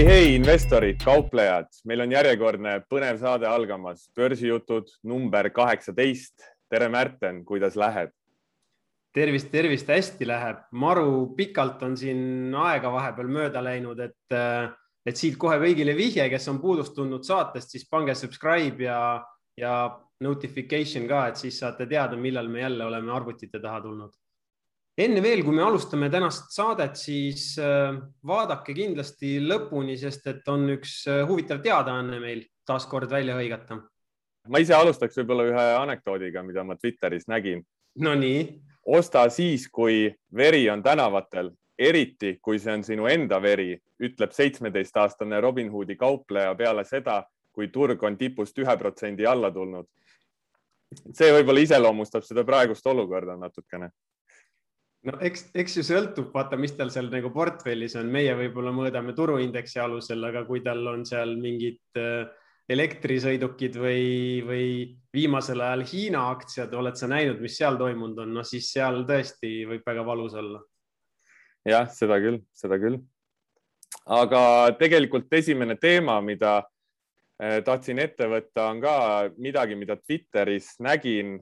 hei, hei, investorid, kauplejad, meil on järjekordne põnev saade algamas, börsijutud number kaheksateist. tere, Märten, kuidas läheb? tervist, tervist, hästi läheb. maru pikalt on siin aega vahepeal mööda läinud, et, et siit kohe kõigile vihje, kes on puudust tundnud saatest, siis pange subscribe ja, ja notification ka, et siis saate teada, millal me jälle oleme arvutite taha tulnud enne veel, kui me alustame tänast saadet, siis äh, vaadake kindlasti lõpuni, sest et on üks äh, huvitav teadaanne meil taaskord välja hõigata. ma ise alustaks võib-olla ühe anekdoodiga, mida ma Twitteris nägin. Nonii. osta siis, kui veri on tänavatel, eriti kui see on sinu enda veri, ütleb seitsmeteistaastane Robin Hoodi kaupleja peale seda, kui turg on tipust ühe protsendi alla tulnud. see võib-olla iseloomustab seda praegust olukorda natukene no eks, eks ju sõltub, vaata, mis tal seal nagu portfellis on, meie võib-olla mõõdame turuindeksi alusel, aga kui tal on seal mingid äh, elektrisõidukid või, või viimasel ajal Hiina aktsiad, oled sa näinud, mis seal toimunud on, no siis seal tõesti võib väga valus olla. jah, seda küll, seda küll. aga tegelikult esimene teema, mida äh, tahtsin ette võtta, on ka midagi, mida Twitteris nägin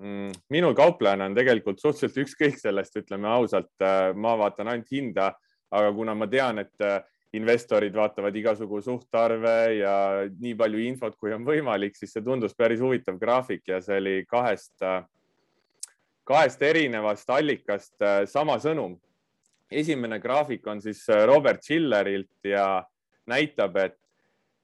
Mm, minul kauplejana on tegelikult suhteliselt ükskõik sellest, ütleme ausalt, äh, ma vaatan ainult hinda, aga kuna ma tean, et äh, investorid vaatavad igasugu suhtarve ja nii palju infot, kui on võimalik, siis see tundus päris huvitav graafik ja see oli kahest, äh, kahest erinevast allikast sama sõnum. esimene graafik on siis Robert Schillerilt ja näitab, et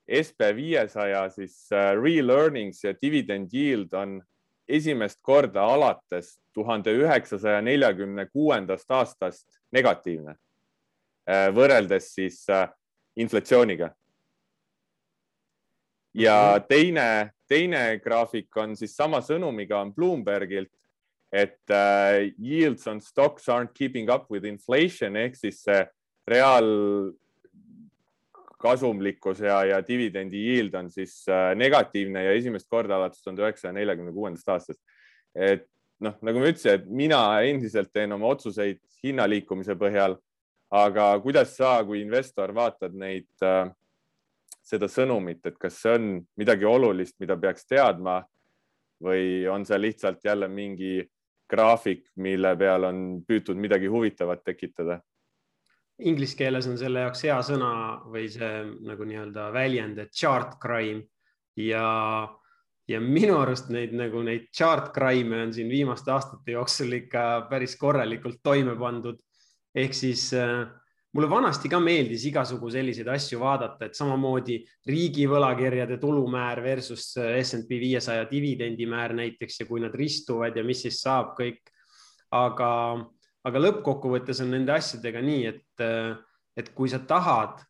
SB viiesaja siis real earnings ja dividend yield on esimest korda alates tuhande üheksasaja neljakümne kuuendast aastast negatiivne äh, võrreldes siis äh, inflatsiooniga. ja mhm. teine, teine graafik on siis sama sõnumiga on Bloombergilt, et uh, yields on stocks aren't keeping up with inflation ehk siis see reaal kasumlikkus ja, ja dividendi yield on siis äh, negatiivne ja esimest korda alates tuhande üheksasaja neljakümne kuuendast aastast. et noh, nagu ma ütlesin, et mina endiselt teen oma otsuseid hinnaliikumise põhjal. aga kuidas sa kui investor vaatad neid, äh, seda sõnumit, et kas see on midagi olulist, mida peaks teadma või on see lihtsalt jälle mingi graafik, mille peal on püütud midagi huvitavat tekitada? Inglise keeles on selle jaoks hea sõna või see nagu nii-öelda väljend, et chart crime ja, ja minu arust neid nagu neid chart crime'e on siin viimaste aastate jooksul ikka päris korralikult toime pandud. ehk siis äh, mulle vanasti ka meeldis igasugu selliseid asju vaadata, et samamoodi riigi võlakirjade tulumäär versus äh, SNP viiesaja dividendimäär näiteks ja kui nad ristuvad ja mis siis saab kõik. aga aga lõppkokkuvõttes on nende asjadega nii, et, et kui sa tahad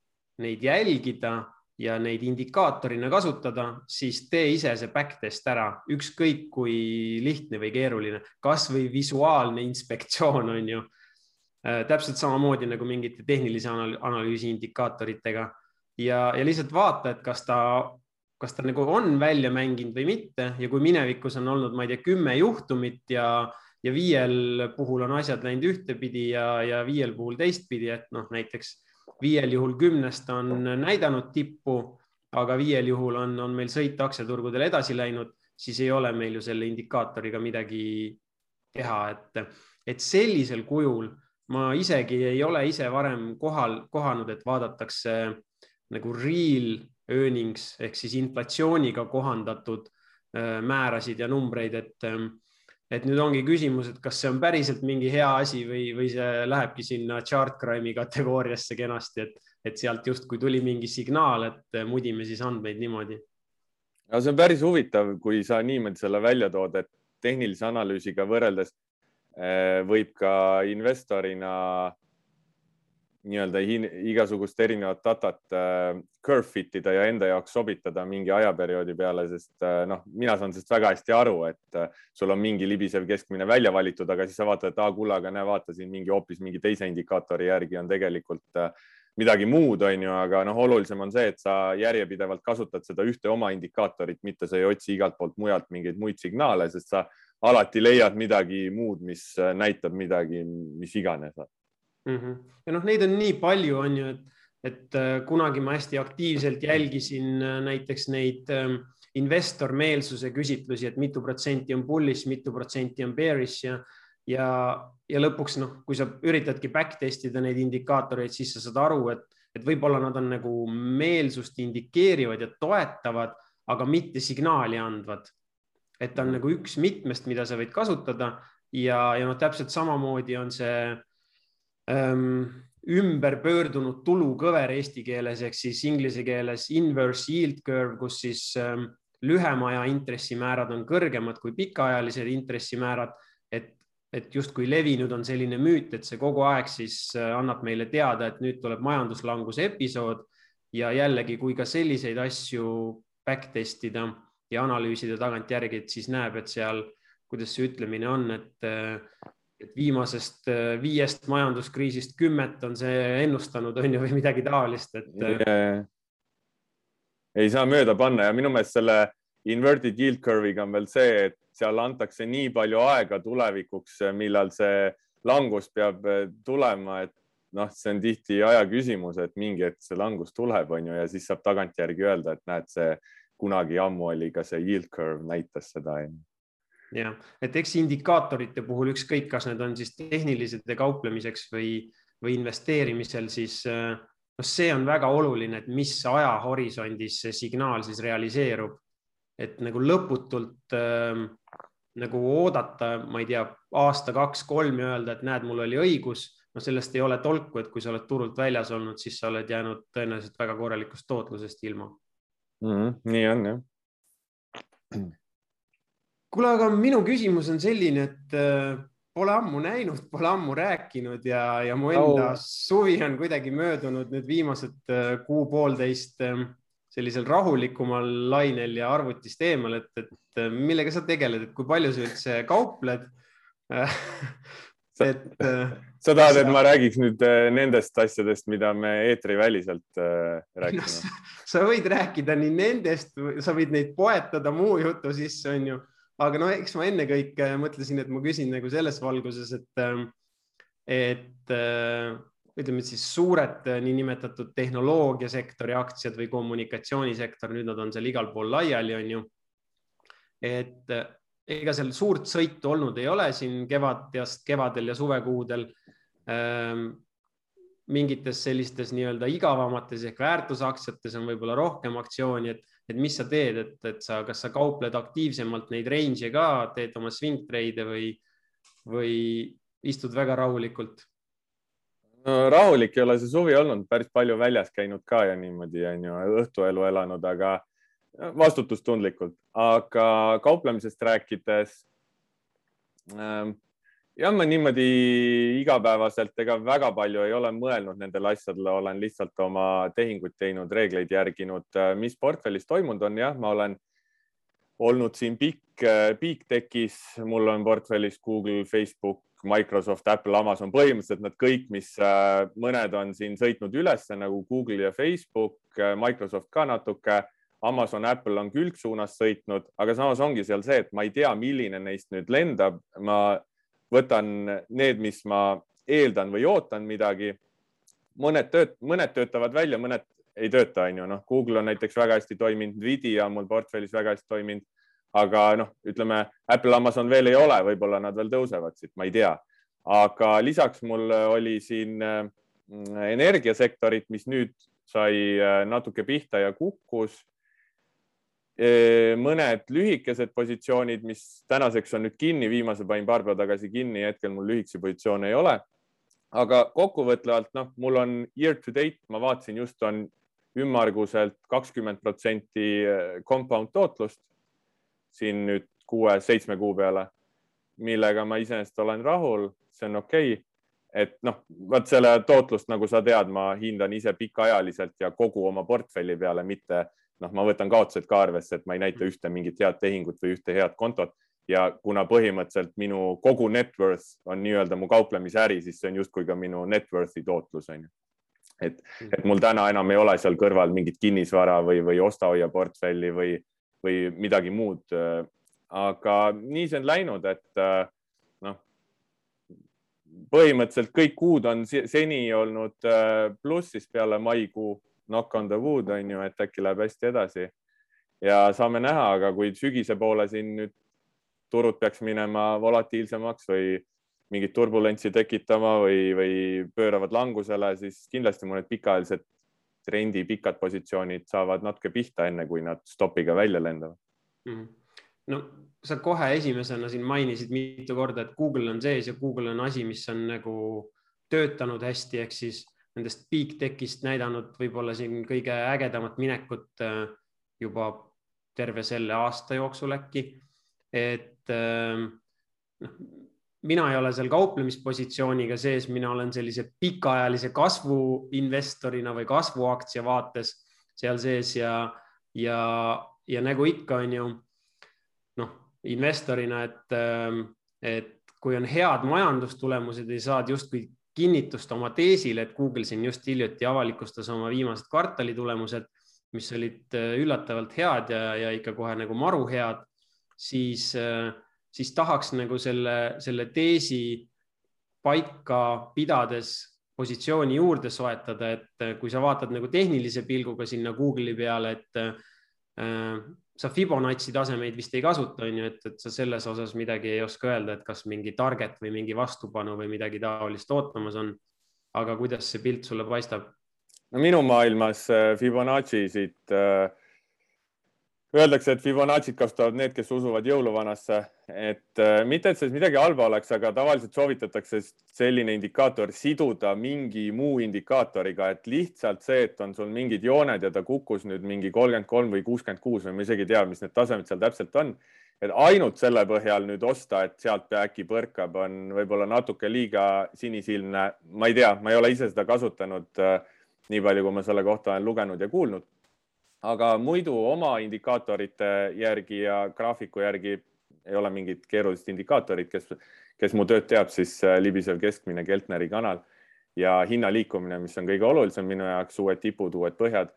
neid jälgida ja neid indikaatorina kasutada, siis tee ise see backtest ära, ükskõik kui lihtne või keeruline, kasvõi visuaalne inspektsioon on ju. Äh, täpselt samamoodi nagu mingite tehnilise analüüsi indikaatoritega. Ja, ja lihtsalt vaata, et kas ta, kas ta nagu on välja mänginud või mitte. Ja kui minevikus on olnud, ma ei tea, kümme juhtumit ja ja viiel puhul on asjad läinud ühtepidi ja, ja viiel puhul teistpidi, et noh, näiteks viiel juhul kümnest on näidanud tippu, aga viiel juhul on, on meil sõit aktsiaturgudel edasi läinud, siis ei ole meil ju selle indikaatoriga midagi teha, et, et sellisel kujul ma isegi ei ole ise varem kohal, kohanud, et vaadatakse nagu real earnings ehk siis inflatsiooniga kohandatud äh, määrasid ja numbreid, et et nüüd ongi küsimus, et kas see on päriselt mingi hea asi või, või see lähebki sinna chart crime'i kategooriasse kenasti, et, et sealt justkui tuli mingi signaal, et mudime siis andmeid niimoodi. no see on päris huvitav, kui sa niimoodi selle välja tood, et tehnilise analüüsiga võrreldes eh, võib ka investorina nii-öelda igasugust erinevat datat äh, curve fit ida ja enda jaoks sobitada mingi ajaperioodi peale, sest äh, noh, mina saan sellest väga hästi aru, et äh, sul on mingi libisev keskmine välja valitud, aga siis sa vaatad, et aa, kuule, aga näe, vaata siin mingi hoopis mingi teise indikaatori järgi on tegelikult äh, midagi muud, on ju, aga noh, olulisem on see, et sa järjepidevalt kasutad seda ühte oma indikaatorit, mitte sa ei otsi igalt poolt mujalt mingeid muid signaale, sest sa alati leiad midagi muud, mis äh, näitab midagi, mis iganes mm. -hmm. ja noh, neid on nii palju, on ju, et et äh, kunagi ma hästi aktiivselt jälgisin äh, näiteks neid ähm, investor meelsuse küsitlusi, et mitu protsenti on bullish, mitu protsenti on bearish ja, ja, ja lõpuks noh, kui sa üritadki back test ida neid indikaatoreid, siis sa saad aru, et, et võib-olla nad on nagu meelsust indikeerivad ja toetavad, aga mitte signaali andvad. et ta on nagu üks mitmest, mida sa võid kasutada ja, ja noh, täpselt samamoodi on see ähm, ümber pöördunud tulukõver eesti keeles ehk siis inglise keeles inverse yield curve, kus siis lühema aja intressimäärad on kõrgemad kui pikaajalised intressimäärad, et, et justkui levinud on selline müüt, et see kogu aeg siis äh, annab meile teada, et nüüd tuleb majanduslanguse episood ja jällegi, kui ka selliseid asju back testida ja analüüsida tagantjärgi, et siis näeb, et seal, kuidas see ütlemine on, et äh, et viimasest äh, viiest majanduskriisist kümmet on see ennustanud, on ju, või midagi taolist, et ei saa mööda panna ja minu meelest selle inverted yield curve'iga on veel see, et seal antakse nii palju aega tulevikuks, millal see langus peab eh, tulema, et noh, see on tihti aja küsimus, et mingi hetk see langus tuleb, on ju, ja siis saab tagantjärgi öelda, et näed, see kunagi ammu oli ka see yield curve näitas seda. Jah, et eks indikaatorite puhul ükskõik, kas need on siis tehnilised kauplemiseks või, või investeerimisel, siis äh, noh, see on väga oluline, et mis ajahorisondis see signaal siis realiseerub. et nagu lõputult äh, nagu oodata, ma ei tea, aasta, kaks, kolm ja öelda, et näed, mul oli õigus, no sellest ei ole tolku, et kui sa oled turult väljas olnud, siis sa oled jäänud tõenäoliselt väga korralikust tootlusest ilma mm. -hmm, nii on jah. Kuule, aga minu küsimus on selline, et äh, pole ammu näinud, pole ammu rääkinud ja, ja mu enda oh. suvi on kuidagi möödunud nüüd viimased äh, kuu-poolteist ähm, sellisel rahulikumal lainel ja arvutist eemal, et, et äh, millega sa tegeled, et kui palju sa üldse kaupled et. Äh, sa tahad, et ma räägiks nüüd nendest asjadest, mida me eetriväliselt rääkisime no,? sa võid rääkida nii nendest, sa võid neid poetada muu jutu sisse, onju aga no eks ma ennekõike mõtlesin, et ma küsin nagu selles valguses, et, ähm, et äh, ütleme siis suured äh, niinimetatud tehnoloogiasektori aktsiad või kommunikatsioonisektor, nüüd nad on seal igal pool laiali, on ju. et äh, ega seal suurt sõitu olnud ei ole siin kevadest, kevadel ja suvekuudel ähm, mingites sellistes nii-öelda igavamates ehk väärtusaktsiates on võib-olla rohkem aktsiooni, et et mis sa teed, et, et sa, kas sa kaupled aktiivsemalt neid range'e ka, teed oma swing trade'e või, või istud väga rahulikult? no rahulik ei ole see suvi olnud, päris palju väljas käinud ka ja niimoodi on ju õhtuelu elanud, aga vastutustundlikult, aga kauplemisest rääkides ähm, jah, ma niimoodi igapäevaselt ega väga palju ei ole mõelnud nendele asjadele, olen lihtsalt oma tehinguid teinud, reegleid järginud. mis portfellis toimunud on, jah, ma olen olnud siin pikk, Big Techis, mul on portfellis Google, Facebook, Microsoft, Apple, Amazon, põhimõtteliselt nad kõik, mis mõned on siin sõitnud üles nagu Google ja Facebook, Microsoft ka natuke Amazon, Apple on külgsuunas sõitnud, aga samas ongi seal see, et ma ei tea, milline neist nüüd lendab. ma võtan need, mis ma eeldan või ootan midagi. mõned tööt-, mõned töötavad välja, mõned ei tööta, on ju, noh, Google on näiteks väga hästi toiminud, Nvidia on mul portfellis väga hästi toiminud, aga noh, ütleme Apple, Amazon veel ei ole, võib-olla nad veel tõusevad siit, ma ei tea. aga lisaks mul oli siin mm, energiasektorit, mis nüüd sai äh, natuke pihta ja kukkus mõned lühikesed positsioonid, mis tänaseks on nüüd kinni, viimase panin paar päeva tagasi kinni, hetkel mul lühikesi positsioone ei ole. aga kokkuvõtvalt, noh, mul on year to date, ma vaatasin just on ümmarguselt kakskümmend protsenti compound tootlust siin nüüd kuue-seitsme kuu peale, millega ma iseenesest olen rahul, see on okei okay. et noh, vot selle tootlust, nagu sa tead, ma hindan ise pikaajaliselt ja kogu oma portfelli peale, mitte noh, ma võtan kaotused ka arvesse, et ma ei näita ühte mingit head tehingut või ühte head kontot ja kuna põhimõtteliselt minu kogu net worth on nii-öelda mu kauplemisäri, siis see on justkui ka minu net worth'i tootlus on ju. et, mm. et mul täna enam ei ole seal kõrval mingit kinnisvara või, või osta-hoia portfelli või, või midagi muud. aga nii see on läinud, et noh, põhimõtteliselt kõik kuud on seni olnud plussis peale maikuu, knock on the wood on ju, et äkki läheb hästi edasi. ja saame näha, aga kui sügise poole siin nüüd turud peaks minema volatiilsemaks või mingit turbulentsi tekitama või, või pööravad langusele, siis kindlasti mõned pikaajalised trendi pikad positsioonid saavad natuke pihta, enne kui nad stopiga välja lendavad mm. -hmm. no sa kohe esimesena siin mainisid mitu korda, et Google on sees ja Google on asi, mis on nagu töötanud hästi, ehk siis nendest big tech'ist näidanud võib-olla siin kõige ägedamat minekut äh, juba terve selle aasta jooksul äkki. et äh, noh, mina ei ole seal kauplemispositsiooniga sees, mina olen sellise pikaajalise kasvu investorina või kasvuaktsia vaates seal sees ja, ja, ja nagu ikka on ju noh, investorina, et, ähm, et kui on head majandustulemused ja saad justkui kinnitust oma teesile, et Google siin just hiljuti avalikustas oma viimased kvartali tulemused, mis olid äh, üllatavalt head ja, ja ikka kohe nagu maru head, siis äh, siis tahaks nagu selle, selle teesi paika pidades positsiooni juurde soetada, et äh, kui sa vaatad nagu tehnilise pilguga sinna Google'i peale, et sa Fibonacci tasemeid vist ei kasuta, on ju, et, et sa selles osas midagi ei oska öelda, et kas mingi target või mingi vastupanu või midagi taolist ootamas on. aga kuidas see pilt sulle paistab? no minu maailmas äh, Fibonacci'sid äh, Öeldakse, et Fibonacci't kasutavad need, kes usuvad jõuluvanasse, et äh, mitte, et selles midagi halba oleks, aga tavaliselt soovitatakse selline indikaator siduda mingi muu indikaatoriga, et lihtsalt see, et on sul mingid jooned ja ta kukkus nüüd mingi kolmkümmend kolm või kuuskümmend kuus või ma isegi ei tea, mis need tasemed seal täpselt on. et ainult selle põhjal nüüd osta, et sealt äkki põrkab, on võib-olla natuke liiga sinisilmne. ma ei tea, ma ei ole ise seda kasutanud äh, nii palju, kui ma selle kohta olen lugenud ja kuulnud aga muidu oma indikaatorite järgi ja graafiku järgi ei ole mingit keerulist indikaatorit, kes, kes mu tööd teab, siis äh, libisev keskmine Keltneri kanal ja hinna liikumine, mis on kõige olulisem minu jaoks, uued tipud, uued põhjad.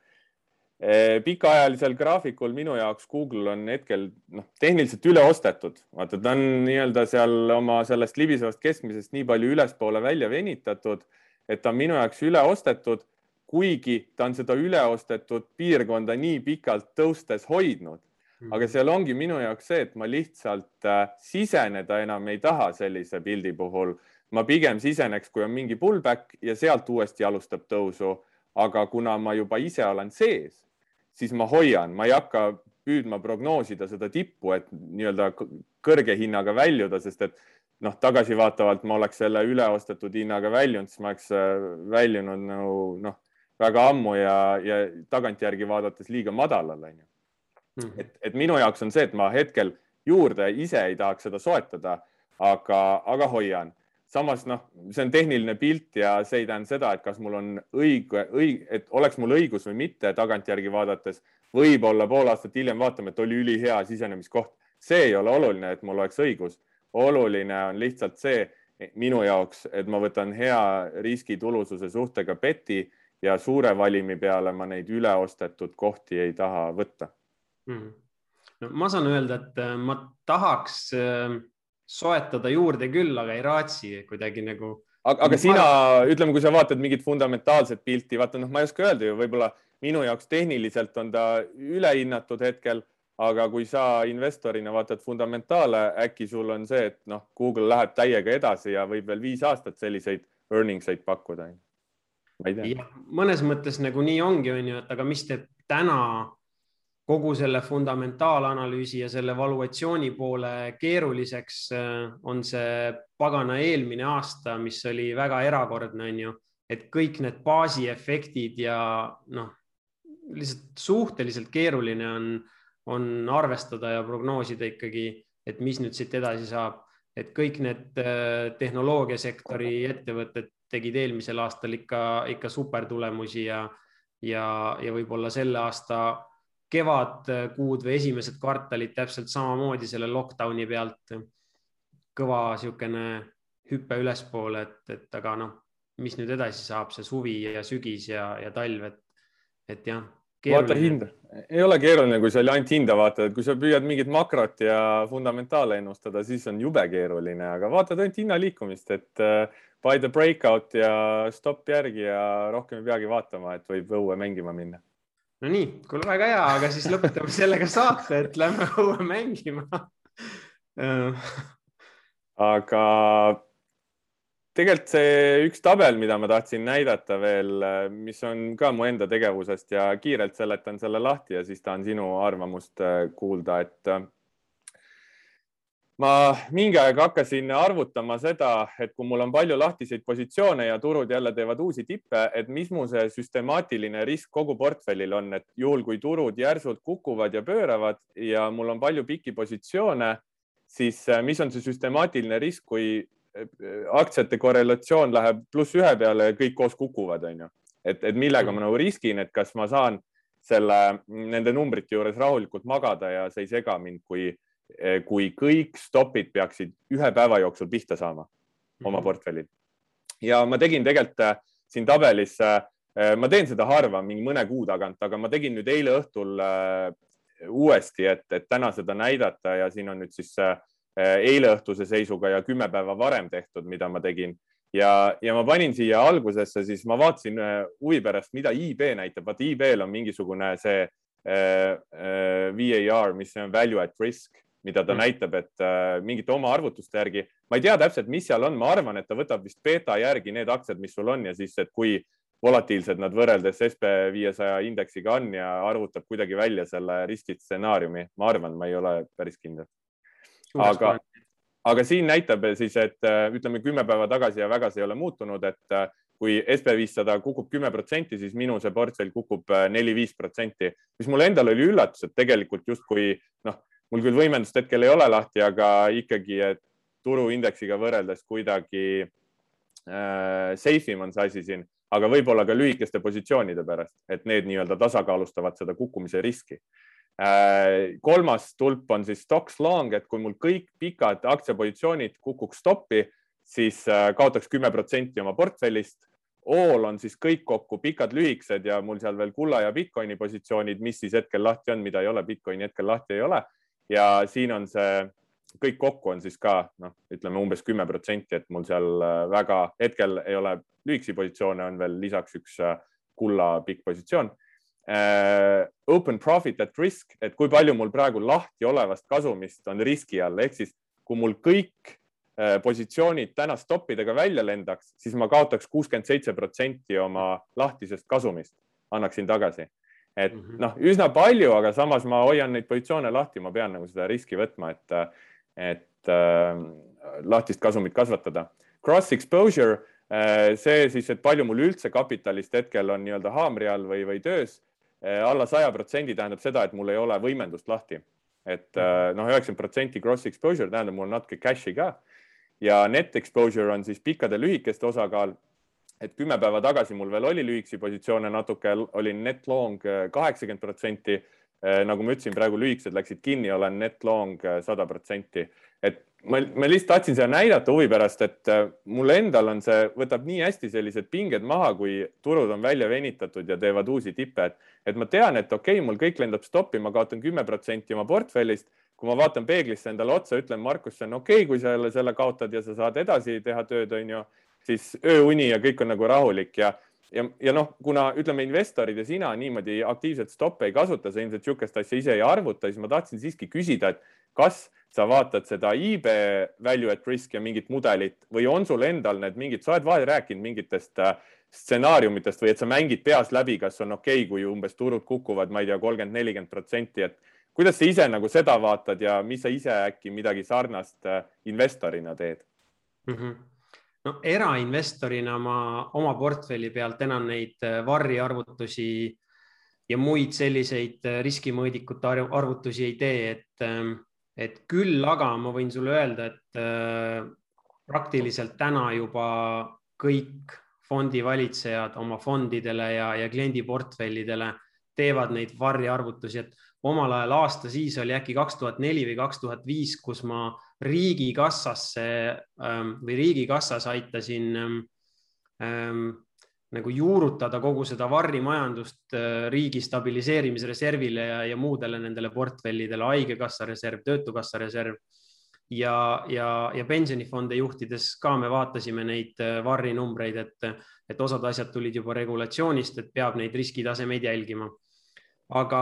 Äh, pikaajalisel graafikul minu jaoks Google on hetkel noh, tehniliselt üle ostetud, vaata, ta on nii-öelda seal oma sellest libisevast keskmisest nii palju ülespoole välja venitatud, et ta on minu jaoks üle ostetud kuigi ta on seda üleostetud piirkonda nii pikalt tõustes hoidnud. Mhm. aga seal ongi minu jaoks see, et ma lihtsalt äh, siseneda enam ei taha sellise pildi puhul. ma pigem siseneks, kui on mingi pullback ja sealt uuesti alustab tõusu. aga kuna ma juba ise olen sees, siis ma hoian, ma ei hakka püüdma prognoosida seda tippu, et nii-öelda kõrge hinnaga väljuda, sest et noh, tagasivaatavalt ma oleks selle üleostetud hinnaga väljunud, siis ma oleks äh, väljunud nagu noh väga ammu ja, ja tagantjärgi vaadates liiga madalal, onju. Mhm. et, et minu jaoks on see, et ma hetkel juurde ise ei tahaks seda soetada, aga, aga hoian. samas noh, see on tehniline pilt ja see ei tähenda seda, et kas mul on õige, õige, et oleks mul õigus või mitte tagantjärgi vaadates. võib-olla pool aastat hiljem vaatame, et oli ülihea sisenemiskoht. see ei ole oluline, et mul oleks õigus. oluline on lihtsalt see minu jaoks, et ma võtan hea riskitulususe suhtega beti ja suure valimi peale ma neid üleostetud kohti ei taha võtta mm.. no ma saan öelda, et äh, ma tahaks äh, soetada juurde küll, aga ei raatsi kuidagi nagu. aga, aga sina, ütleme, kui sa vaatad mingit fundamentaalset pilti, vaata noh, ma ei oska öelda ju, võib-olla minu jaoks tehniliselt on ta ülehinnatud hetkel, aga kui sa investorina vaatad fundamentaale, äkki sul on see, et noh, Google läheb täiega edasi ja võib veel viis aastat selliseid earnings eid pakkuda mõnes mõttes nagu nii ongi, on ju, et aga mis teeb täna kogu selle fundamentaalanalüüsi ja selle valuatsiooni poole keeruliseks, äh, on see pagana eelmine aasta, mis oli väga erakordne, on ju, et kõik need baasiefektid ja noh, lihtsalt suhteliselt keeruline on, on arvestada ja prognoosida ikkagi, et mis nüüd siit edasi saab, et kõik need äh, tehnoloogiasektori ettevõtted tegid eelmisel aastal ikka, ikka supertulemusi ja, ja, ja võib-olla selle aasta kevadkuud või esimesed kvartalid täpselt samamoodi selle lockdown'i pealt. kõva niisugune hüpe ülespoole, et, et aga noh, mis nüüd edasi saab, see suvi ja sügis ja, ja talv, et, et jah, vaata hinda, ei ole keeruline, kui sa ainult hinda vaatad, et kui sa püüad mingit makrot ja fundamentaale ennustada, siis on jube keeruline, aga vaatad ainult hinna liikumist, et uh, buy the breakout ja stopp järgi ja rohkem ei peagi vaatama, et võib õue mängima minna. no nii, kuule väga hea, aga siis lõpetame sellega saate, et lähme õue mängima. Aga tegelikult see üks tabel, mida ma tahtsin näidata veel, mis on ka mu enda tegevusest ja kiirelt seletan selle lahti ja siis tahan sinu arvamust äh, kuulda, et äh, ma mingi aeg hakkasin arvutama seda, et kui mul on palju lahtiseid positsioone ja turud jälle teevad uusi tippe, et mis mu see süstemaatiline risk kogu portfellil on, et juhul kui turud järsult kukuvad ja pööravad ja mul on palju pikki positsioone, siis äh, mis on see süstemaatiline risk, kui aktsiate korrelatsioon läheb pluss ühe peale ja kõik koos kukuvad, onju. et, et millega ma nagu riskin, et kas ma saan selle, nende numbrite juures rahulikult magada ja see ei sega mind, kui, kui kõik stopid peaksid ühe päeva jooksul pihta saama oma mhm. portfellil. ja ma tegin tegelikult äh, siin tabelis, äh, ma teen seda harva, mingi mõne kuu tagant, aga ma tegin nüüd eile õhtul äh, uuesti, et, et täna seda näidata ja siin on nüüd siis Äh, eileõhtuse seisuga ja kümme päeva varem tehtud, mida ma tegin. Ja, ja ma panin siia algusesse, siis ma vaatasin äh, huvi pärast, mida IB näitab, vaata IB-l on mingisugune see äh, äh, VAR, mis on value at risk, mida ta mm. näitab, et äh, mingite oma arvutuste järgi, ma ei tea täpselt, mis seal on, ma arvan, et ta võtab vist beeta järgi need aktsiad, mis sul on ja siis, et kui volatiilsed nad võrreldes SB viiesaja indeksiga on ja arvutab kuidagi välja selle riskistsenaariumi. ma arvan, ma ei ole päris kindel aga, aga siin näitab siis, et äh, ütleme kümme päeva tagasi ja väga see ei ole muutunud, et äh, kui SB viissada kukub kümme protsenti, siis minu see portfell kukub äh, neli-viis protsenti, mis mul endal oli üllatus, et tegelikult justkui noh, mul küll võimendust hetkel ei ole lahti, aga ikkagi, turuindeksiga võrreldes kuidagi äh, safe im on see asi siin, aga võib-olla ka lühikeste positsioonide pärast, et need nii-öelda tasakaalustavad seda kukkumise riski kolmas tulp on siis stocks long, et kui mul kõik pikad aktsiapositsioonid kukuks stoppi, siis äh, kaotaks kümme protsenti oma portfellist. All on siis kõik kokku pikad, lühikesed ja mul seal veel kulla ja Bitcoini positsioonid, mis siis hetkel lahti on, mida ei ole, Bitcoini hetkel lahti ei ole. ja siin on see kõik kokku on siis ka noh, ütleme umbes kümme protsenti, et mul seal äh, väga hetkel ei ole lühikesi positsioone, on veel lisaks üks kulla pikk positsioon open profit at risk, et kui palju mul praegu lahti olevast kasumist on riski all, ehk siis kui mul kõik uh, positsioonid täna stoppidega välja lendaks, siis ma kaotaks kuuskümmend seitse protsenti oma lahtisest kasumist, annaksin tagasi. et mm -hmm. noh, üsna palju, aga samas ma hoian neid positsioone lahti, ma pean nagu seda riski võtma, et, et uh, lahtist kasumit kasvatada. Cross exposure, see siis, et palju mul üldse kapitalist hetkel on nii-öelda haamri all või, või töös alla saja protsendi tähendab seda, et mul ei ole võimendust lahti. et eh, noh, üheksakümmend protsenti gross exposure tähendab mul natuke cash'i ka ja net exposure on siis pikkade lühikeste osakaal. et kümme päeva tagasi mul veel oli lühikesi positsioone natuke, olin net long eh, kaheksakümmend protsenti. nagu ma ütlesin, praegu lühikesed läksid kinni, olen net long sada protsenti, et ma, ma lihtsalt tahtsin seda näidata huvi pärast, et äh, mul endal on see, võtab nii hästi sellised pinged maha, kui turud on välja venitatud ja teevad uusi tippe, et, et ma tean, et okei okay,, mul kõik lendab stoppi, ma kaotan kümme protsenti oma portfellist. kui ma vaatan peeglisse endale otsa, ütlen, Markus, see on okei okay,, kui sa jälle selle kaotad ja sa saad edasi teha tööd, on ju, siis ööuni ja kõik on nagu rahulik ja ja, ja noh, kuna ütleme, investorid ja sina niimoodi aktiivselt stoppe ei kasuta, sa ilmselt niisugust asja ise ei arvuta, siis ma tahtsin siiski küsida, et kas sa vaatad seda iibe value at risk ja mingit mudelit või on sul endal need mingid, sa oled vahel rääkinud mingitest äh, stsenaariumitest või et sa mängid peas läbi, kas on okei okay,, kui umbes turud kukuvad, ma ei tea, kolmkümmend, nelikümmend protsenti, et kuidas sa ise nagu seda vaatad ja mis sa ise äkki midagi sarnast äh, investorina teed mm? -hmm no. Erainvestorina ma oma portfelli pealt enam neid äh, varri arvutusi ja muid selliseid riskimõõdikute arvutusi ei tee, et ähm, et küll aga ma võin sulle öelda, et äh, praktiliselt täna juba kõik fondivalitsejad oma fondidele ja, ja kliendiportfellidele teevad neid varjarvutusi, et omal ajal aasta siis oli äkki kaks tuhat neli või kaks tuhat viis, kus ma riigikassasse ähm, või riigikassas aitasin ähm, nagu juurutada kogu seda varrimajandust äh, riigi stabiliseerimisreservile ja, ja muudele nendele portfellidele, haigekassa reserv, töötukassa reserv ja, ja, ja pensionifonde juhtides ka me vaatasime neid äh, varri numbreid, et, et osad asjad tulid juba regulatsioonist, et peab neid riskitasemeid jälgima. aga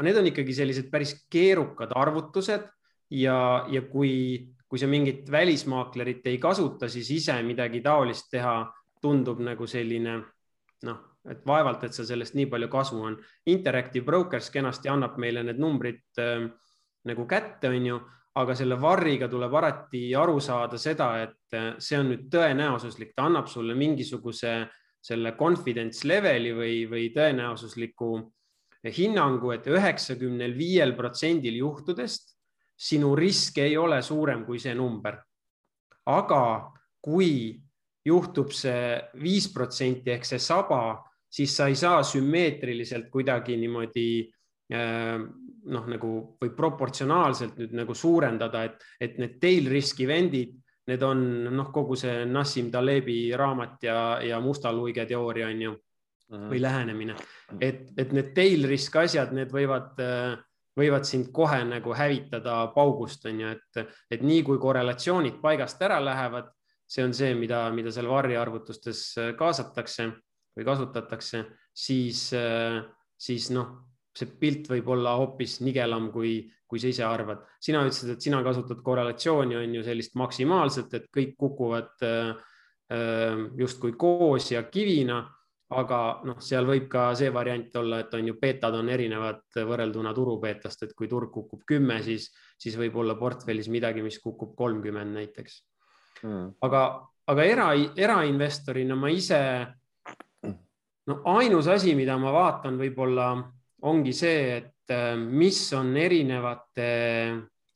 need on ikkagi sellised päris keerukad arvutused ja, ja kui, kui sa mingit välismaaklerit ei kasuta, siis ise midagi taolist teha tundub nagu selline noh, et vaevalt, et seal sellest nii palju kasu on. Interactive Brokers kenasti annab meile need numbrid äh, nagu kätte, on ju, aga selle varriga tuleb alati aru saada seda, et äh, see on nüüd tõenäosuslik, ta annab sulle mingisuguse selle confidence leveli või, või tõenäosusliku hinnangu et, et üheksakümnel viiel protsendil juhtudest sinu risk ei ole suurem kui see number. aga kui juhtub see viis protsenti ehk see saba, siis sa ei saa sümmeetriliselt kuidagi niimoodi äh, noh, nagu või proportsionaalselt nüüd nagu suurendada, et, et need tail risk event'id, need on noh, kogu see Nassim Talebi raamat ja, ja musta luige teooria on ju või lähenemine, et, et need tail risk asjad, need võivad äh, võivad sind kohe nagu hävitada paugust, on ju, et, et nii kui korrelatsioonid paigast ära lähevad, see on see, mida, mida seal varriarvutustes äh, kaasatakse või kasutatakse, siis, äh, siis noh, see pilt võib olla hoopis nigelam, kui, kui sa ise arvad. sina ütlesid, et sina kasutad korrelatsiooni, on ju sellist maksimaalset, et kõik kukuvad äh, justkui koos ja kivina aga noh, seal võib ka see variant olla, et on ju beetad on erinevad võrrelduna turubeetast, et kui turg kukub kümme, siis, siis võib olla portfellis midagi, mis kukub kolmkümmend näiteks. Mm.. aga, aga era, erainvestorina ma ise, no ainus asi, mida ma vaatan, võib-olla ongi see, et äh, mis on erinevate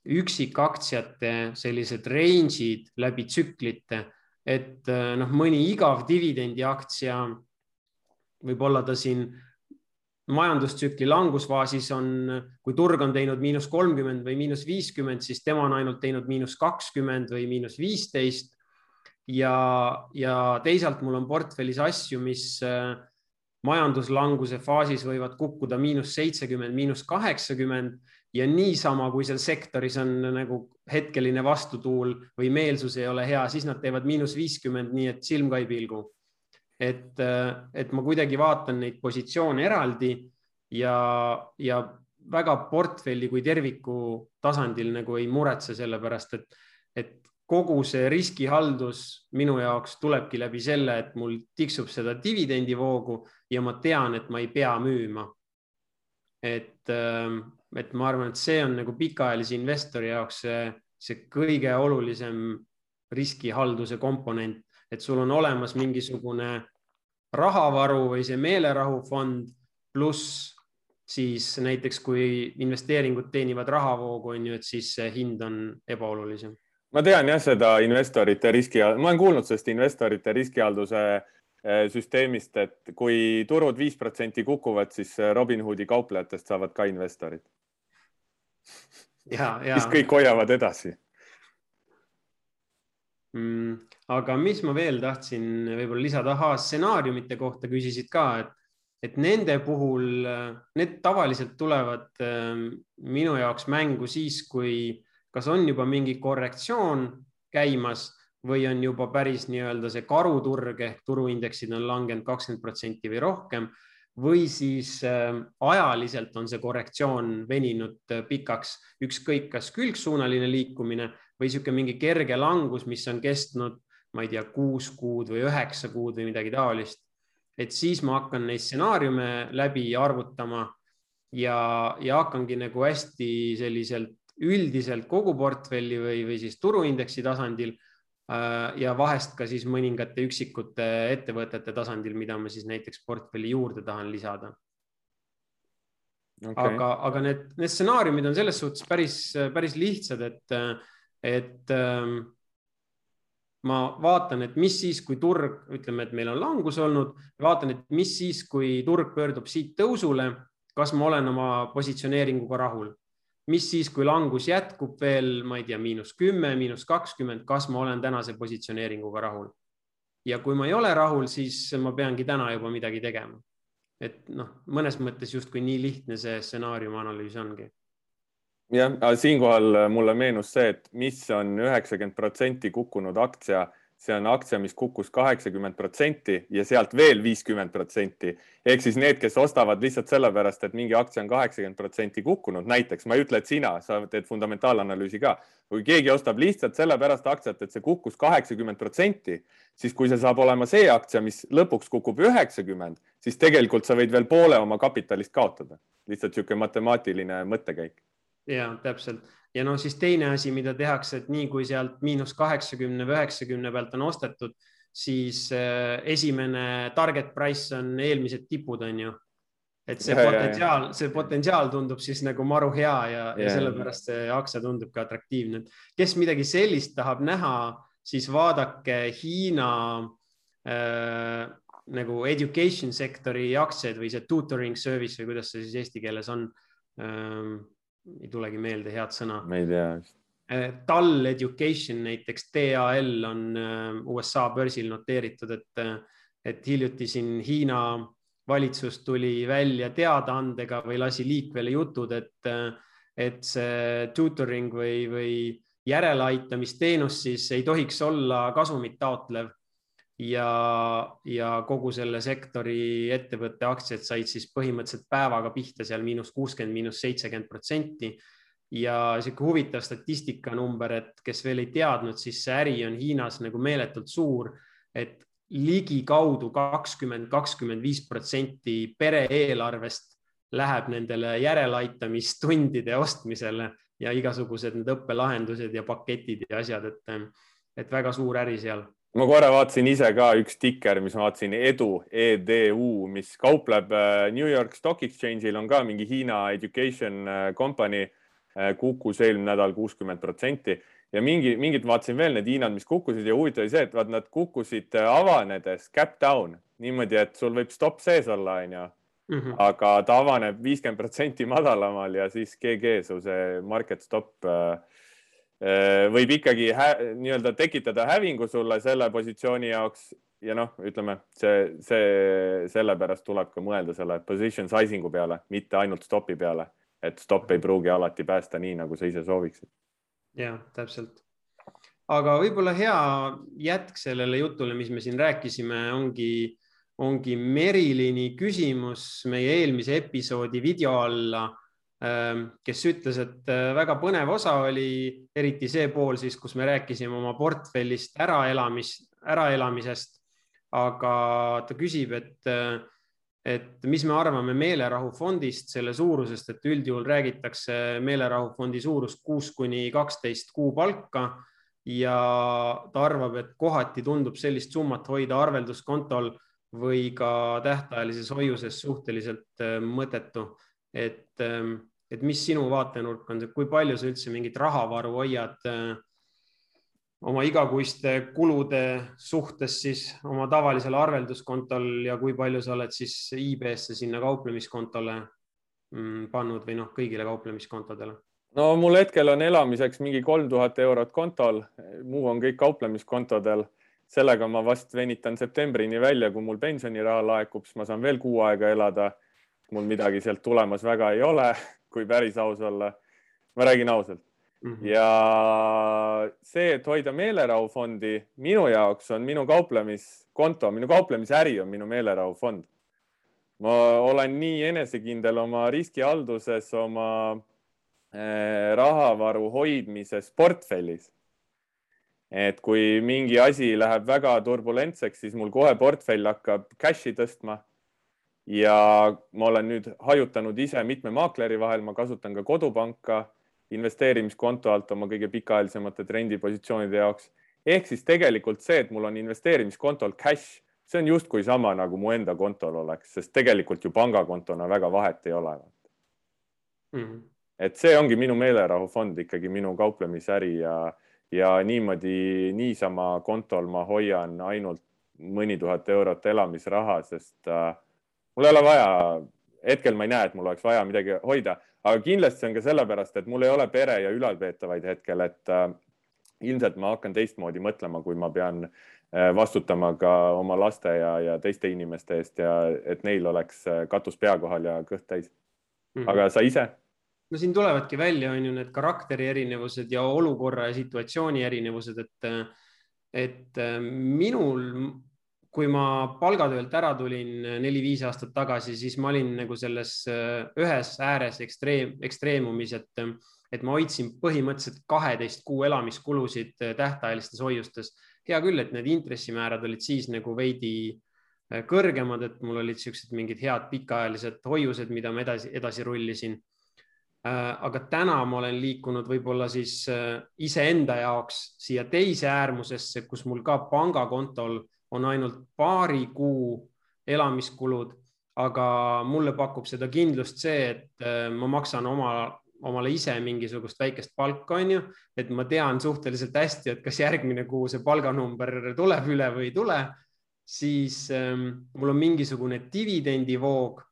üksikaktsiate sellised range'id läbi tsüklite, et äh, noh, mõni igav dividendiaktsia võib-olla ta siin majandustsükli langusfaasis on, kui turg on teinud miinus kolmkümmend või miinus viiskümmend, siis tema on ainult teinud miinus kakskümmend või miinus viisteist. ja, ja teisalt mul on portfellis asju, mis äh, majanduslanguse faasis võivad kukkuda miinus seitsekümmend, miinus kaheksakümmend ja niisama, kui seal sektoris on nagu hetkeline vastutuul või meelsus ei ole hea, siis nad teevad miinus viiskümmend, nii et silm ka ei pilgu et, et ma kuidagi vaatan neid positsioone eraldi ja, ja väga portfelli kui terviku tasandil nagu ei muretse selle pärast, et, et kogu see riskihaldus minu jaoks tulebki läbi selle, et mul tiksub seda dividendivoogu ja ma tean, et ma ei pea müüma. et, et ma arvan, et see on nagu pikaajalise investori jaoks see, see kõige olulisem riskihalduse komponent, et sul on olemas mingisugune rahavaru või see meelerahufond pluss siis näiteks kui investeeringud teenivad rahavoogu, on ju, et siis see hind on ebaolulisem. ma tean jah, seda investorite riski, ma olen kuulnud sellest investorite riskihalduse eh, süsteemist, et kui turud viis protsenti kukuvad, siis Robinhoodi kauplejatest saavad ka investorid. siis kõik hoiavad edasi mm aga mis ma veel tahtsin võib-olla lisada, ahaa, stsenaariumite kohta küsisid ka, et, et nende puhul, need tavaliselt tulevad ähm, minu jaoks mängu siis, kui kas on juba mingi korrektsioon käimas või on juba päris nii-öelda see karuturg ehk turuindeksid on langenud kakskümmend protsenti või rohkem või siis äh, ajaliselt on see korrektsioon veninud pikaks, ükskõik kas külgsuunaline liikumine või niisugune mingi kerge langus, mis on kestnud ma ei tea, kuus kuud või üheksa kuud või midagi taolist. et siis ma hakkan neid stsenaariume läbi arvutama ja, ja hakkangi nagu hästi selliselt üldiselt kogu portfelli või, või siis turuindeksi tasandil äh, ja vahest ka siis mõningate üksikute ettevõtete tasandil, mida ma siis näiteks portfelli juurde tahan lisada okay.. aga, aga need, need stsenaariumid on selles suhtes päris, päris lihtsad, et, et ähm, ma vaatan, et mis siis, kui turg, ütleme, et meil on langus olnud, vaatan, et mis siis, kui turg pöördub siit tõusule, kas ma olen oma positsioneeringuga rahul, mis siis, kui langus jätkub veel, ma ei tea, miinus kümme, miinus kakskümmend, kas ma olen tänase positsioneeringuga rahul? ja kui ma ei ole rahul, siis ma peangi täna juba midagi tegema. et noh, mõnes mõttes justkui nii lihtne see stsenaariumi analüüs ongi jah, aga siinkohal mulle meenus see, et mis on üheksakümmend protsenti kukkunud aktsia see on aktsia, mis kukkus kaheksakümmend protsenti ja sealt veel viiskümmend protsenti. ehk siis need, kes ostavad lihtsalt sellepärast, et mingi aktsia on kaheksakümmend protsenti kukkunud, näiteks ma ei ütle, et sina, sa teed fundamentaalanalüüsi ka. kui keegi ostab lihtsalt sellepärast aktsiat, et see kukkus kaheksakümmend protsenti, siis kui see saab olema see aktsia, mis lõpuks kukub üheksakümmend, siis tegelikult sa võid veel poole oma kapitalist kaotada. lihtsalt niisugune matemaatiline mõttekäik. Ja täpselt ja noh, siis teine asi, mida tehakse, et nii kui sealt miinus kaheksakümne või üheksakümne pealt on ostetud, siis äh, esimene target price on eelmised tipud, on ju. et see ja, potentsiaal, see potentsiaal tundub siis nagu maru hea ja, ja, ja sellepärast see aktsia tundub ka atraktiivne. kes midagi sellist tahab näha, siis vaadake Hiina äh, nagu education sektori aktsiaid või see tutoring service või kuidas see siis eesti keeles on ähm, ei tulegi meelde head sõna. ma ei tea. Äh, TAL Education näiteks, TAL on äh, USA börsil noteeritud, et, äh, et hiljuti siin Hiina valitsus tuli välja teadaandega või lasi liikvele jutud, et, et see tutoring või, või järeleaitamisteenus siis ei tohiks olla kasumit taotlev ja, ja kogu selle sektori ettevõtte aktsiad said siis põhimõtteliselt päevaga pihta seal miinus kuuskümmend, miinus seitsekümmend protsenti. ja sihuke huvitav statistikanumber, et kes veel ei teadnud, siis see äri on Hiinas nagu meeletult suur, et ligikaudu kakskümmend, kakskümmend viis protsenti pere eelarvest läheb nendele järeleaitamistundide ostmisele ja igasugused need õppelahendused ja paketid ja asjad, et, et väga suur äri seal ma korra vaatasin ise ka üks tikker, mis ma vaatasin, Edu, EDU, mis kaupleb äh, New York Stock Exchange'il on ka mingi Hiina education äh, company, äh, kukkus eelmine nädal kuuskümmend protsenti ja mingi, mingid vaatasin veel need Hiinad, mis kukkusid ja huvitav oli see, et vaat nad kukkusid avanedes cap down niimoodi, et sul võib stopp sees olla, onju. Mhm. aga ta avaneb viiskümmend protsenti madalamal ja siis GG su see market stop äh, Äh, võib ikkagi nii-öelda tekitada hävingu sulle selle positsiooni jaoks ja noh, ütleme see, see, sellepärast tuleb ka mõelda selle position sizing'u peale, mitte ainult stopi peale, et stopp ei pruugi alati päästa nii, nagu sa ise sooviksid. ja täpselt. aga võib-olla hea jätk sellele jutule, mis me siin rääkisime, ongi, ongi Merilini küsimus meie eelmise episoodi video alla kes ütles, et äh, väga põnev osa oli, eriti see pool siis, kus me rääkisime oma portfellist äraelamis, äraelamisest. aga ta küsib, et, äh, et mis me arvame meelerahufondist, selle suurusest, et üldjuhul räägitakse meelerahufondi suurust kuus kuni kaksteist kuupalka ja ta arvab, et kohati tundub sellist summat hoida arvelduskontol või ka tähtajalises hoiuses suhteliselt äh, mõttetu et, ähm, et mis sinu vaatenurk on, kui palju sa üldse mingit rahavaru hoiad äh, oma igakuiste kulude suhtes siis oma tavalisel arvelduskontol ja kui palju sa oled siis IB-sse sinna kauplemiskontole mm, pannud või noh, kõigile kauplemiskontodele? no mul hetkel on elamiseks mingi kolm tuhat eurot kontol, muu on kõik kauplemiskontodel. sellega ma vast venitan septembrini välja, kui mul pensioniraha laekub, siis ma saan veel kuu aega elada mul midagi sealt tulemas väga ei ole, kui päris aus olla. ma räägin ausalt mm. -hmm. ja see, et hoida meelerahufondi minu jaoks on minu kauplemiskonto, minu kauplemisäri on minu meelerahufond. ma olen nii enesekindel oma riskihalduses, oma eh, rahavaru hoidmises portfellis. et kui mingi asi läheb väga turbulentseks, siis mul kohe portfell hakkab cash'i tõstma ja ma olen nüüd hajutanud ise mitme maakleri vahel, ma kasutan ka kodupanka investeerimiskonto alt oma kõige pikaajalisemate trendipositsioonide jaoks. ehk siis tegelikult see, et mul on investeerimiskontol cash, see on justkui sama nagu mu enda kontol oleks, sest tegelikult ju pangakontona väga vahet ei ole mm. -hmm. et see ongi minu meelerahufond ikkagi minu kauplemisäri ja, ja niimoodi niisama kontol ma hoian ainult mõni tuhat eurot elamisraha, sest äh, mul ei ole vaja, hetkel ma ei näe, et mul oleks vaja midagi hoida, aga kindlasti see on ka sellepärast, et mul ei ole pere ja ülalpeetavaid hetkel, et äh, ilmselt ma hakkan teistmoodi mõtlema, kui ma pean äh, vastutama ka oma laste ja, ja teiste inimeste eest ja et neil oleks äh, katus pea kohal ja kõht täis mm. -hmm. aga sa ise? no siin tulevadki välja, on ju need karakteri erinevused ja olukorra ja situatsiooni erinevused, et, et äh, minul, kui ma palgatöölt ära tulin neli-viis aastat tagasi, siis ma olin nagu selles ühes ääres ekstreem, ekstreemumis, et et ma hoidsin põhimõtteliselt kaheteist kuu elamiskulusid äh, tähtajalistes hoiustes. hea küll, et need intressimäärad olid siis nagu veidi kõrgemad, et mul olid siuksed mingid head pikaajalised hoiused, mida ma edasi, edasi rullisin. Aga täna ma olen liikunud võib-olla siis iseenda jaoks siia teise äärmusesse, kus mul ka pangakontol on ainult paari kuu elamiskulud, aga mulle pakub seda kindlust see, et ma maksan oma omale ise mingisugust väikest palka, on ju, et ma tean suhteliselt hästi, et kas järgmine kuu see palganumber tuleb üle või ei tule, siis ähm, mul on mingisugune dividendivoog,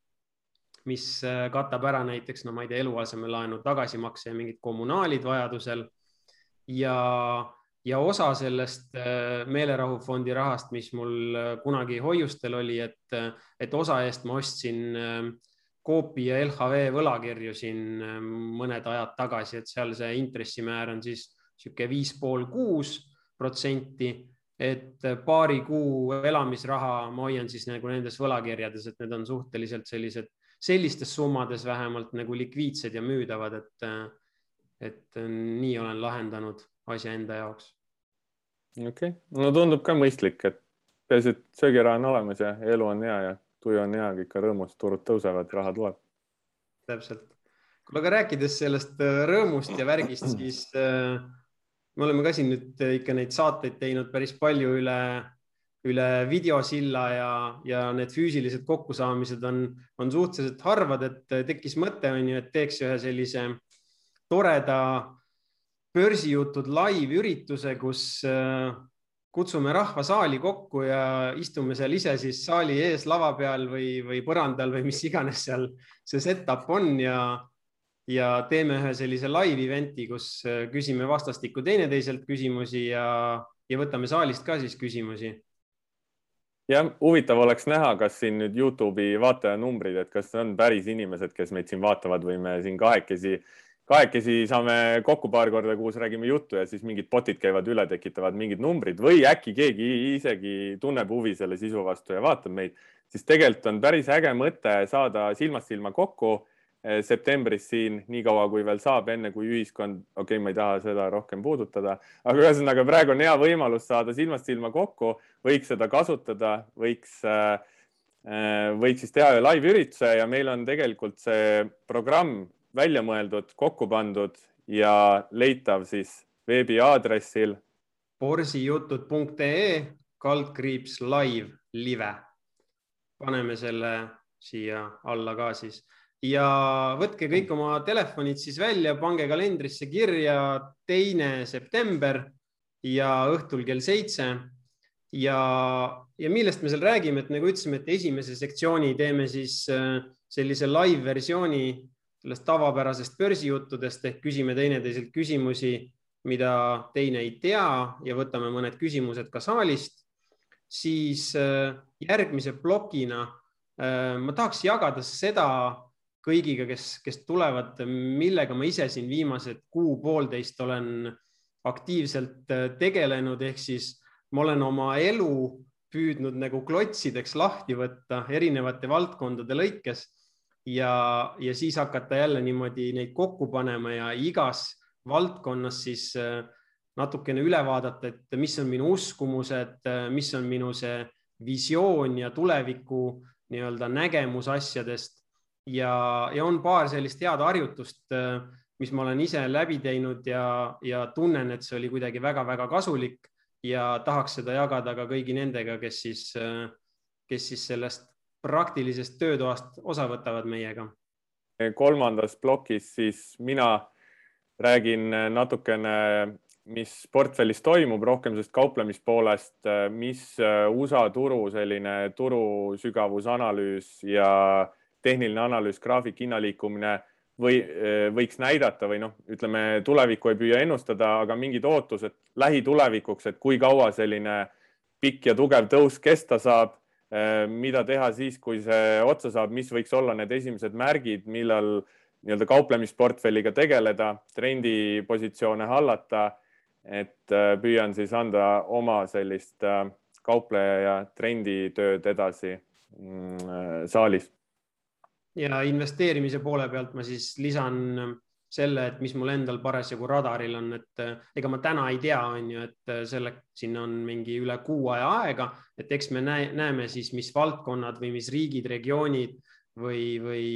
mis äh, katab ära näiteks, no ma ei tea, eluasemelaenu tagasimakse ja mingid kommunaalid vajadusel. ja, ja osa sellest äh, meelerahufondi rahast, mis mul äh, kunagi hoiustel oli, et, et osa eest ma ostsin äh, Coopi ja LHV võlakirju siin ähm, mõned ajad tagasi, et seal see intressimäär on siis niisugune viis pool kuus protsenti, et paari kuu elamisraha ma hoian siis nagu nendes võlakirjades, et need on suhteliselt sellised, sellistes summades vähemalt nagu likviidsed ja müüdavad, et, et nii olen lahendanud asja enda jaoks. okei okay., no tundub ka mõistlik, et peaasi, et söögiraha on olemas ja elu on hea ja tuju on hea, kõik on rõõmus, turud tõusevad, raha tuleb. täpselt. kuule, aga rääkides sellest äh, rõõmust ja värgist, siis äh, me oleme ka siin nüüd ikka neid saateid teinud päris palju üle, üle videosilla ja, ja need füüsilised kokkusaamised on, on suhteliselt harvad, et tekkis mõte, on ju, et teeks ühe sellise toreda börsijutud live ürituse, kus äh, kutsume rahva saali kokku ja istume seal ise siis saali ees lava peal või, või põrandal või mis iganes seal see setup on ja, ja teeme ühe sellise live event'i, kus äh, küsime vastastikku teineteiselt küsimusi ja, ja võtame saalist ka siis küsimusi. jah, huvitav oleks näha, kas siin nüüd Youtube'i vaatajanumbrid, et kas on päris inimesed, kes meid siin vaatavad või me siin kahekesi kahekesi saame kokku paar korda kuus, räägime juttu ja siis mingid botid käivad üle, tekitavad mingid numbrid või äkki keegi isegi tunneb huvi selle sisu vastu ja vaatab meid, siis tegelikult on päris äge mõte saada silmast silma kokku eh, septembris siin, niikaua kui veel saab, enne kui ühiskond, okei okay,, ma ei taha seda rohkem puudutada, aga ühesõnaga praegu on hea võimalus saada silmast silma kokku, võiks seda kasutada, võiks äh, võiks siis teha live ürituse ja meil on tegelikult see programm välja mõeldud, kokku pandud ja leitav siis veebiaadressil borsijutud.ee kaldkriips live, live. paneme selle siia alla ka siis ja võtke kõik oma telefonid siis välja, pange kalendrisse kirja teine september ja õhtul kell seitse. ja, ja millest me seal räägime, et nagu ütlesime, et esimese sektsiooni teeme siis äh, sellise live versiooni sellest tavapärasest börsijuttudest ehk küsime teineteiselt küsimusi, mida teine ei tea ja võtame mõned küsimused ka saalist, siis äh, järgmise plokina äh, ma tahaks jagada seda kõigiga, kes, kes tulevad, millega ma ise siin viimased kuu-poolteist olen aktiivselt äh, tegelenud, ehk siis ma olen oma elu püüdnud nagu klotsideks lahti võtta erinevate valdkondade lõikes ja, ja siis hakata jälle niimoodi neid kokku panema ja igas valdkonnas siis äh, natukene üle vaadata, et mis on minu uskumused, äh, mis on minu see visioon ja tuleviku nii-öelda nägemus asjadest. Ja, ja on paar sellist head harjutust, äh, mis ma olen ise läbi teinud ja, ja tunnen, et see oli kuidagi väga-väga kasulik ja tahaks seda jagada ka kõigi nendega, kes siis, kes siis sellest praktilisest töötoast osa võtavad meiega? kolmandas plokis siis mina räägin natukene, mis portfellis toimub, rohkem sellest kauplemispoolest, mis USA turu selline turu sügavusanalüüs ja tehniline analüüs, graafik, hinnaliikumine või võiks näidata või noh, ütleme tulevikku ei püüa ennustada, aga mingid ootused lähitulevikuks, et kui kaua selline pikk ja tugev tõus kesta saab, mida teha siis, kui see otsa saab, mis võiks olla need esimesed märgid, millal nii-öelda kauplemisportfelliga tegeleda, trendipositsioone hallata. et püüan siis anda oma sellist kaupleja ja trenditööd edasi mm, saalis ja investeerimise poole pealt ma siis lisan selle, et mis mul endal parasjagu radaril on, et eh, ega ma täna ei tea, on ju, et eh, selle, sinna on mingi üle kuu aja aega, et eks me näe, näeme siis, mis valdkonnad või mis riigid, regioonid või, või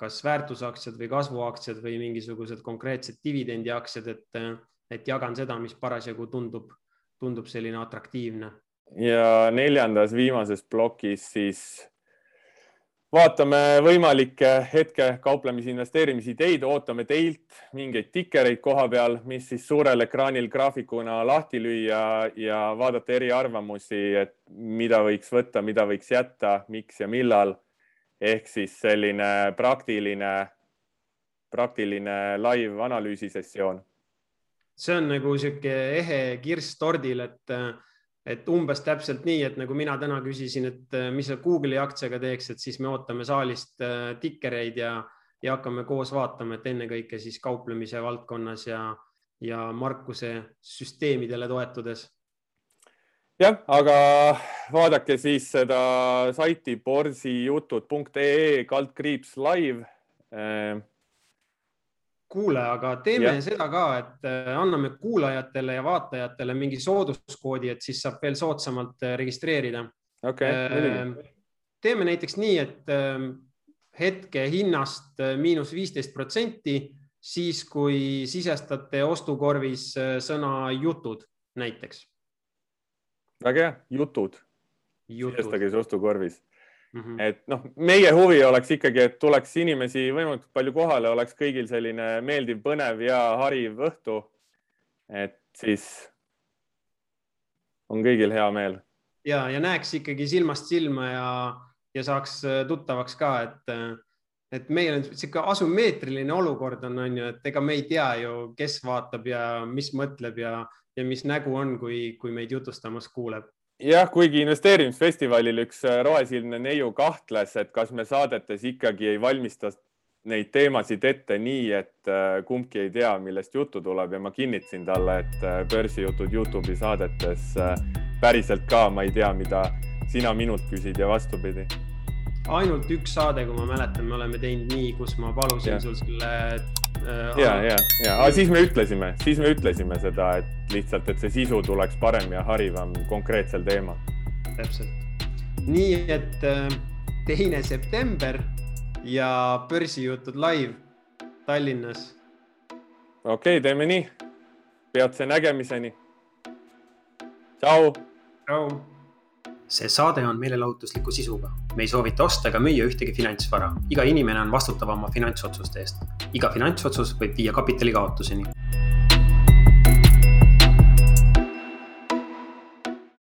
kas väärtusaktsiad või kasvuaktsiad või mingisugused konkreetsed dividendiaktsiad, et, eh, et jagan seda, mis parasjagu tundub, tundub selline atraktiivne. ja neljandas viimases plokis siis vaatame võimalikke hetke kauplemise investeerimisideid, ootame teilt mingeid tikereid koha peal, mis siis suurel ekraanil graafikuna lahti lüüa ja vaadata eriarvamusi, et mida võiks võtta, mida võiks jätta, miks ja millal. ehk siis selline praktiline, praktiline live analüüsisessioon. see on nagu sihuke ehe kirss tordil, et et umbes täpselt nii, et nagu mina täna küsisin, et äh, mis sa Google'i aktsiaga teeks, et siis me ootame saalist äh, tikereid ja, ja hakkame koos vaatama, et ennekõike siis kauplemise valdkonnas ja, ja Markuse süsteemidele toetudes. jah, aga vaadake siis seda saiti borsijutud.ee kaldkriips live äh, kuule, aga teeme ja. seda ka, et äh, anname kuulajatele ja vaatajatele mingi sooduskoodi, et siis saab veel soodsamalt äh, registreerida okay,. teeme näiteks nii, et ähm, hetke hinnast äh, miinus viisteist protsenti, siis kui sisestate ostukorvis sõna jutud näiteks. väga hea, jutud, jutud.. sisestage siis ostukorvis Mm -hmm. et noh, meie huvi oleks ikkagi, et tuleks inimesi võimalikult palju kohale, oleks kõigil selline meeldiv, põnev ja hariv õhtu. et siis on kõigil hea meel. ja, ja näeks ikkagi silmast silma ja, ja saaks äh, tuttavaks ka, et, äh, et meil on niisugune asümmeetriline olukord on, on ju, et ega me ei tea ju, kes vaatab ja mis mõtleb ja, ja mis nägu on, kui, kui meid jutustamas kuuleb jah, kuigi investeerimisfestivalil üks äh, rohesilmne neiu kahtles, et kas me saadetes ikkagi ei valmista neid teemasid ette nii, et äh, kumbki ei tea, millest juttu tuleb ja ma kinnitasin talle, et äh, börsijutud Youtube'i saadetes päriselt ka ma ei tea, mida sina minult küsid ja vastupidi. Ainult üks saade, kui ma mäletan, me oleme teinud nii, kus ma palusin ja. sul selle äh,. ja, ja, ja, aga siis me ütlesime, siis me ütlesime seda, et lihtsalt, et see sisu tuleks parem ja harivam konkreetsel teemal. täpselt. nii et äh, teine september ja börsijutud live Tallinnas. okei okay,, teeme nii. peatse nägemiseni. tšau. tšau see saade on meelelahutusliku sisuga. me ei soovita osta ega müüa ühtegi finantsvara. iga inimene on vastutav oma finantsotsuste eest. iga finantsotsus võib viia kapitali kaotuseni